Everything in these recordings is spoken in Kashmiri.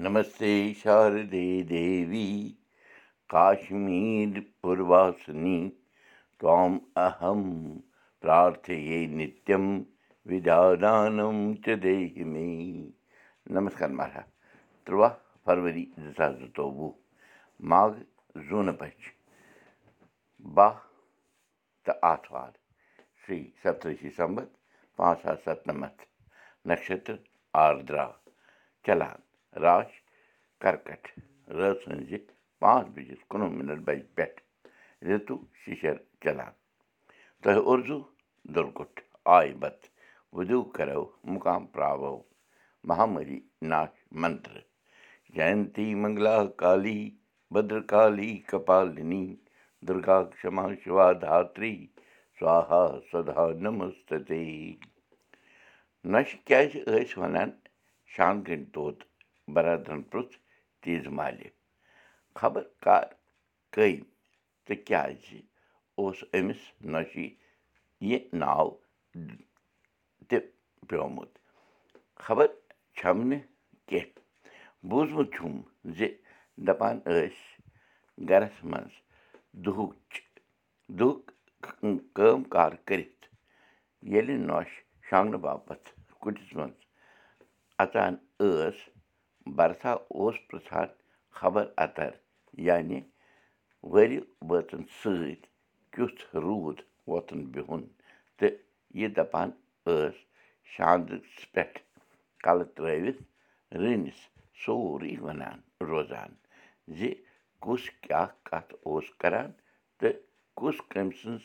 नमस्ते शारदे देवी। काश्मीरपूर्वासिनी त्वाम् अहं प्रार्थये नित्यं विदादानं च देहि मे। नमस्कार महाराज। त्रुवा फरवरी हजार तोबू माघ जून पच बाह त आठवार श्री सप्तषि संबत पाँच सात सत नक्षत्र आर्द्रा। चलान راش کَرکَٹ رٲژ سٕنٛزِ پانٛژھ بَجس کُنوُہ مِنٹ بَجہِ پٮ۪ٹھ رِتُو شِشر چلان تۄہہِ اُردو دُرکُٹ آے بتہٕ وُدو کَرو مُقام پراوو۔ مہامری ناش منتر جینتی منگلا کالی بدرکالی کپالنی دُرگا کما شِوا دھتری سوہا سدا نمستے نۄشہِ کیٛازِ ٲسۍ وَنان شانگٔنۍ طوط بَرادرَن پرُٛژھ تیٖژ مالہِ خبر کر کٔمۍ تہٕ کیٛازِ اوس أمِس نۄشہِ یہِ ناو تہِ پیومُت خبر چھَم نہٕ کیٚنٛہہ بوٗزمُت چھُم زِ دَپان ٲسۍ گَرَس منٛز دُہُچ دُہ کٲم کار کٔرِتھ ییٚلہِ نۄش شۄنٛگنہٕ باپَتھ کُٹھِس منٛز اَژان ٲس بَرسا اوس پِرٛژھان خبر اَتر یعنی ؤرِ وٲژَن سۭتۍ کیُتھ روٗد وۄتھُن بِہُن تہٕ یہِ دَپان ٲس شاندَس پٮ۪ٹھ کَلہٕ ترٛٲوِتھ رٔنِس سورُے وَنان روزان زِ کُس کیٛاہ کَتھ اوس کَران تہٕ کُس کٔمۍ سٕنٛز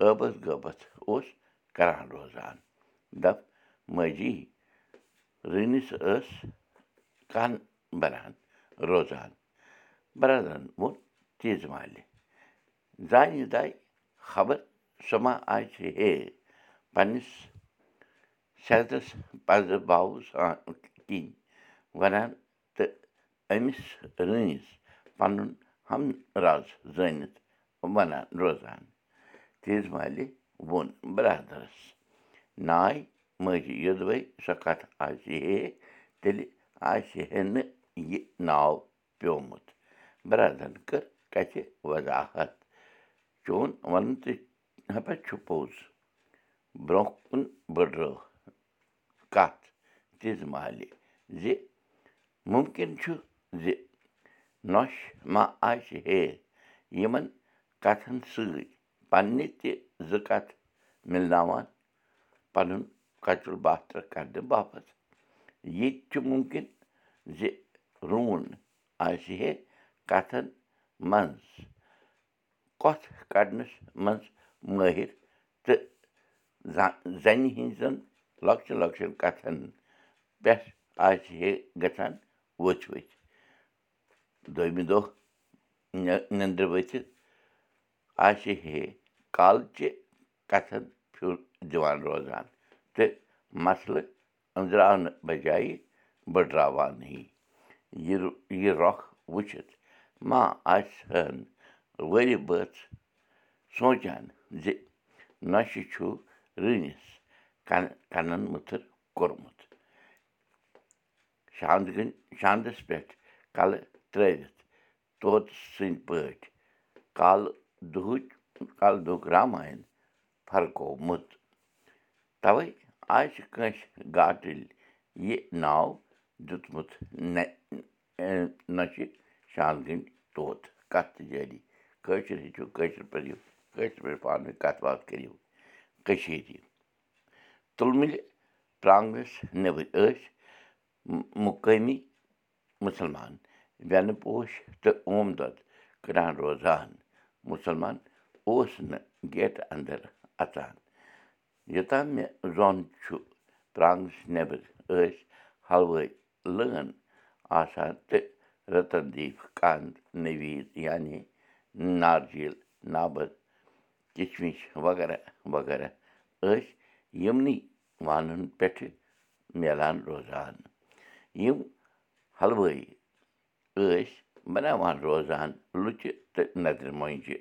ٲبَس غٲبَتھ اوس کَران روزان دَپ ماجی رٔنِس ٲس کَن بَران روزان بَرادرَن ووٚن تیٖژ مالہِ زانہِ دَے خبر سۄ ما آسہِ ہے پنٛنِس صحتَس پَزٕ باوٕ سان کِنۍ وَنان تہٕ أمِس رٲنِس پَنُن ہم راز زٲنِتھ وَنان روزان تیٖژ مالہِ ووٚن بَرادَرَس ناے ماجہِ یوٚدوَے سۄ کَتھ آسہِ ہے تیٚلہِ آسہِ ہے نہٕ یہِ ناو پیومُت بَرادَرَن کٔر کَتھِ وَضاحت چون وَنُن تہِ ہَپا چھُ پوٚز برٛونٛہہ کُن بٔڈرٲو کَتھ تِژ مالہِ زِ مُمکِن چھُ زِ نۄش ما آسہِ ہے یِمَن کَتھَن سۭتۍ پنٛنہِ تہِ زٕ کَتھٕ مِلناوان پَنُن کَچُل باتھر کَرنہٕ باپَتھ یہِ تہِ چھُ مُمکِن زِ روٗن آسہِ ہے کَتھَن منٛز کۄتھ کَڑنَس منٛز مٲہِر تہٕ زَنہِ ہِنٛزَن لۄکچَن لۄکچَن کَتھَن پٮ۪ٹھ آسہِ ہے گژھان ؤژھۍ ؤتھۍ دوٚیمہِ دۄہ نِندرِ ؤتھِتھ آسہِ ہے کالچہِ کَتھَن پھیُر دِوان روزان تہٕ مَسلہٕ أنٛزراونہٕ بَجایے بٔڈراوانٕے یہِ یہِ رۄکھ وٕچھِتھ ما آسہِ ہَن ؤرِ بٲژ سونٛچان زِ نۄشہِ چھُ رٔنِس کَن کَنَن مٔتھٕر کوٚرمُت۔ شانٛد گٔنۍ شانٛدَس پٮ۪ٹھ کَلہٕ ترٛٲوِتھ طوطہٕ سٕنٛدۍ پٲٹھۍ کالہٕ دُہٕچ کالہٕ دُہُک راماین فرقومُت تَوَے آسہِ کٲنٛسہِ گاٹٕلۍ یہِ ناو دیُتمُت نۄشہِ شانٛد گٔنۍ طوط کَتھ جٲری۔ کٲشِر ہیٚچھِو کٲشِر پٔرِو کٲشِر پٲٹھۍ پانہٕ ؤنۍ کَتھ باتھ کٔرِو۔ کٔشیٖرِ تُلمُلہِ پرٛانٛگنَس نیٚبٕرۍ ٲسۍ مُقٲمی مُسلمان وٮ۪نہٕ پوش تہٕ اوم دۄد کٕنان روزان۔ مُسلمان اوس نہٕ گیٹہٕ اَندَر اَژان یوٚتام مےٚ زوٚن چھُ پرٛانٛگنَس نیٚبٕرۍ ٲسۍ حلوٲے لٲن آسان تہٕ رَتَن دیٖپ کَنٛد نٔویٖد یعنی نارجیٖل نابَد کِشمِش وغیرہ وغیرہ ٲسۍ یِمنٕے وانَن پٮ۪ٹھٕ میلان روزان یِم حلوٲیی ٲسۍ بَناوان روزان لُچہِ تہٕ نَدرِ مۄنٛجہِ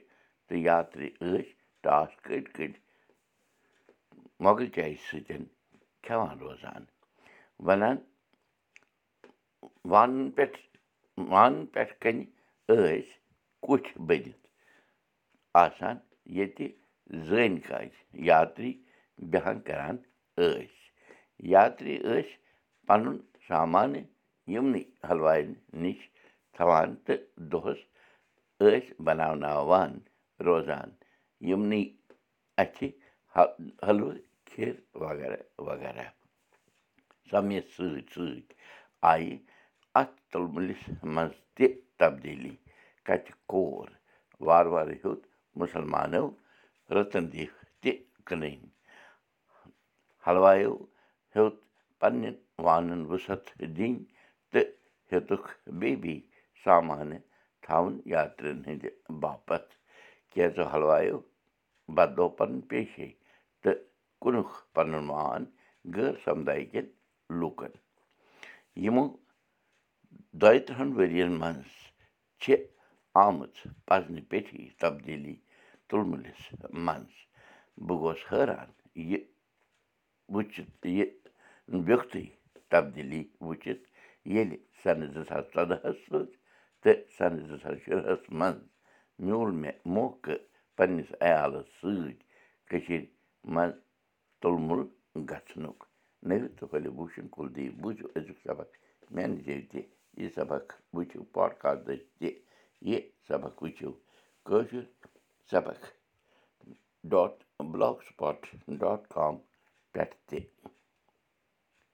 تہٕ یاترٛی ٲسۍ ٹاس کٔڑۍ کٔڑۍ مۄغل چایہِ سۭتۍ کھٮ۪وان روزان وَنان وانَن پٮ۪ٹھ وانَن پٮ۪ٹھ کَنہِ ٲسۍ کُٹھۍ بٔرِتھ آسان ییٚتہِ زٲنۍ کاجہِ یاترٛی بیٚہان کَران ٲسۍ یاترٛی ٲسۍ پَنُن سامانہٕ یِمنٕے حلوایَن نِش تھاوان تہٕ دۄہَس ٲسۍ بَناوناوان روزان یِمنٕے اَتھِ حلوٕ وغیرہ وغیرہ سَمِتھ سۭتۍ سۭتۍ آیہِ اَتھ تُلمُلِس منٛز تہِ تبدیٖلی کَتہِ کور وارٕ وارٕ ہیوٚت مُسلمانو رٕتَن دیٖپ تہِ کٕنٕنۍ حلوایو ہیوٚت پنٛنٮ۪ن وانَن وُسَت دِنۍ تہٕ ہیوٚتُکھ بیٚیہِ بیٚیہِ سامانہٕ تھاوُن یاترٛیَن ہٕنٛدِ باپَتھ کینٛژھو حلوایو بَدلو پَنُن پیشے تہٕ کُنُکھ پَنُن وان غٲر سَمداے کٮ۪ن لوٗکَن یِمو دۄیہِ تٕرٛہَن ؤرِیَن منٛز چھِ آمٕژ پَزنہِ پیٚٹھی تبدیٖلی تُلمُلِس منٛز بہٕ گوس حٲران یہِ وٕچھِتھ یہِ ویوٚکھتٕے تبدیٖلی وٕچھِتھ ییٚلہِ سَنہٕ زٕ ساس ژۄدہَس سۭتۍ تہٕ سَنہٕ زٕ ساس شُرہَس منٛز میوٗل مےٚ موقعہٕ پنٛنِس عیالَس سۭتۍ کٔشیٖرِ منٛز تُلمُل گژھنُک نٔوِد تہٕ پھٔلِو بوٗشن کُلدیپ بوٗزِو أزیُک سبق جایہِ تہِ یہِ سبق وٕچھِو پاڈکاسٹٕچ تہِ یہِ سبق وٕچھِو کٲشُر سبق dot blogspot dot com پٮ۪ٹھ تہِ